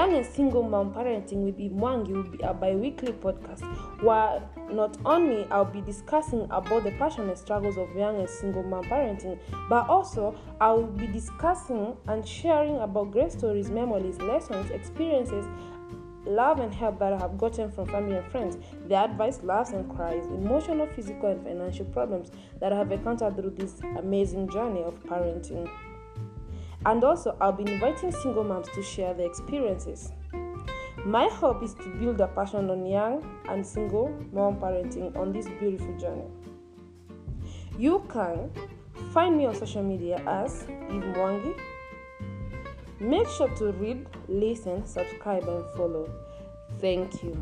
Young and Single Mom Parenting with Imwangi will be a bi weekly podcast where not only I'll be discussing about the passionate struggles of young and single mom parenting, but also I'll be discussing and sharing about great stories, memories, lessons, experiences, love and help that I have gotten from family and friends, the advice, laughs and cries, emotional, physical, and financial problems that I have encountered through this amazing journey of parenting. And also, I'll be inviting single moms to share their experiences. My hope is to build a passion on young and single mom parenting on this beautiful journey. You can find me on social media as Eve Mwangi. Make sure to read, listen, subscribe, and follow. Thank you.